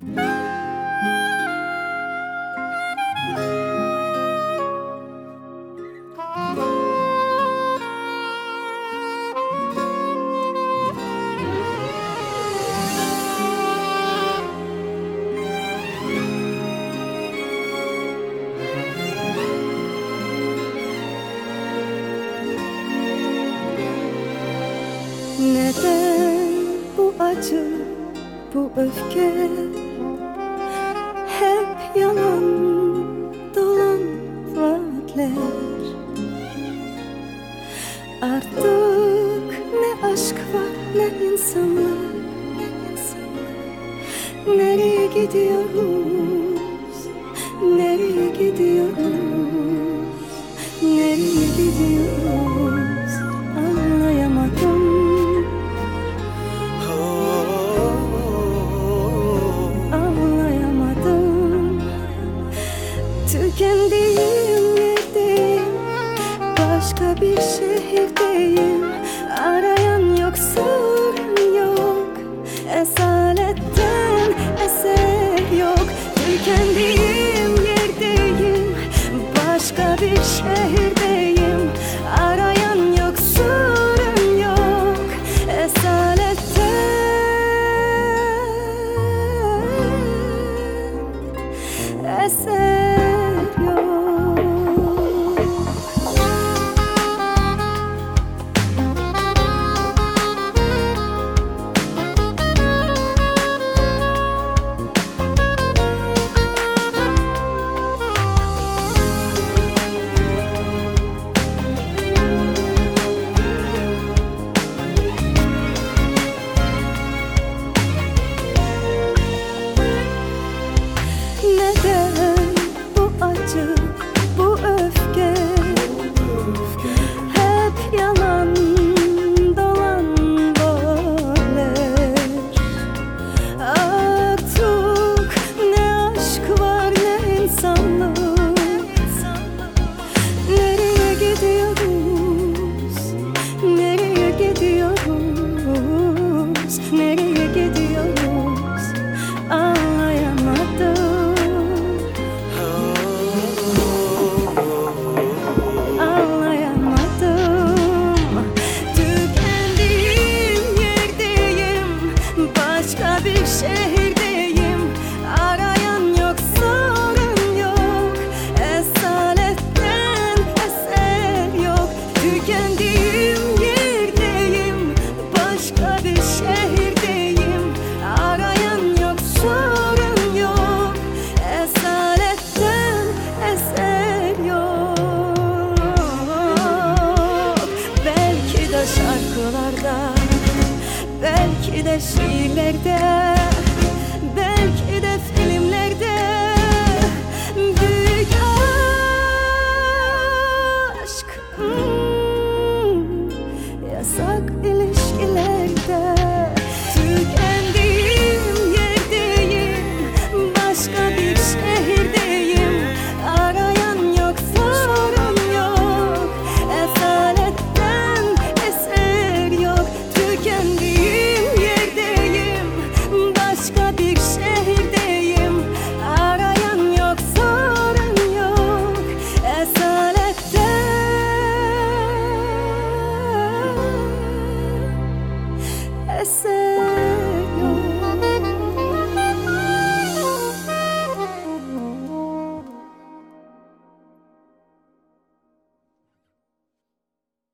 Neden bu bu hep yalan dolan vaatler. Artık ne aşk var ne insanlar Nereye gidiyoruz, nereye gidiyoruz, nereye gidiyoruz? şehirdeyim. Arayan yok sorun yok. Esaletten eser yok. Tükendiğim yerdeyim. Başka bir şehirdeyim. Arayan yok sorun yok. Esaletten Eser Nigga, gelsinler der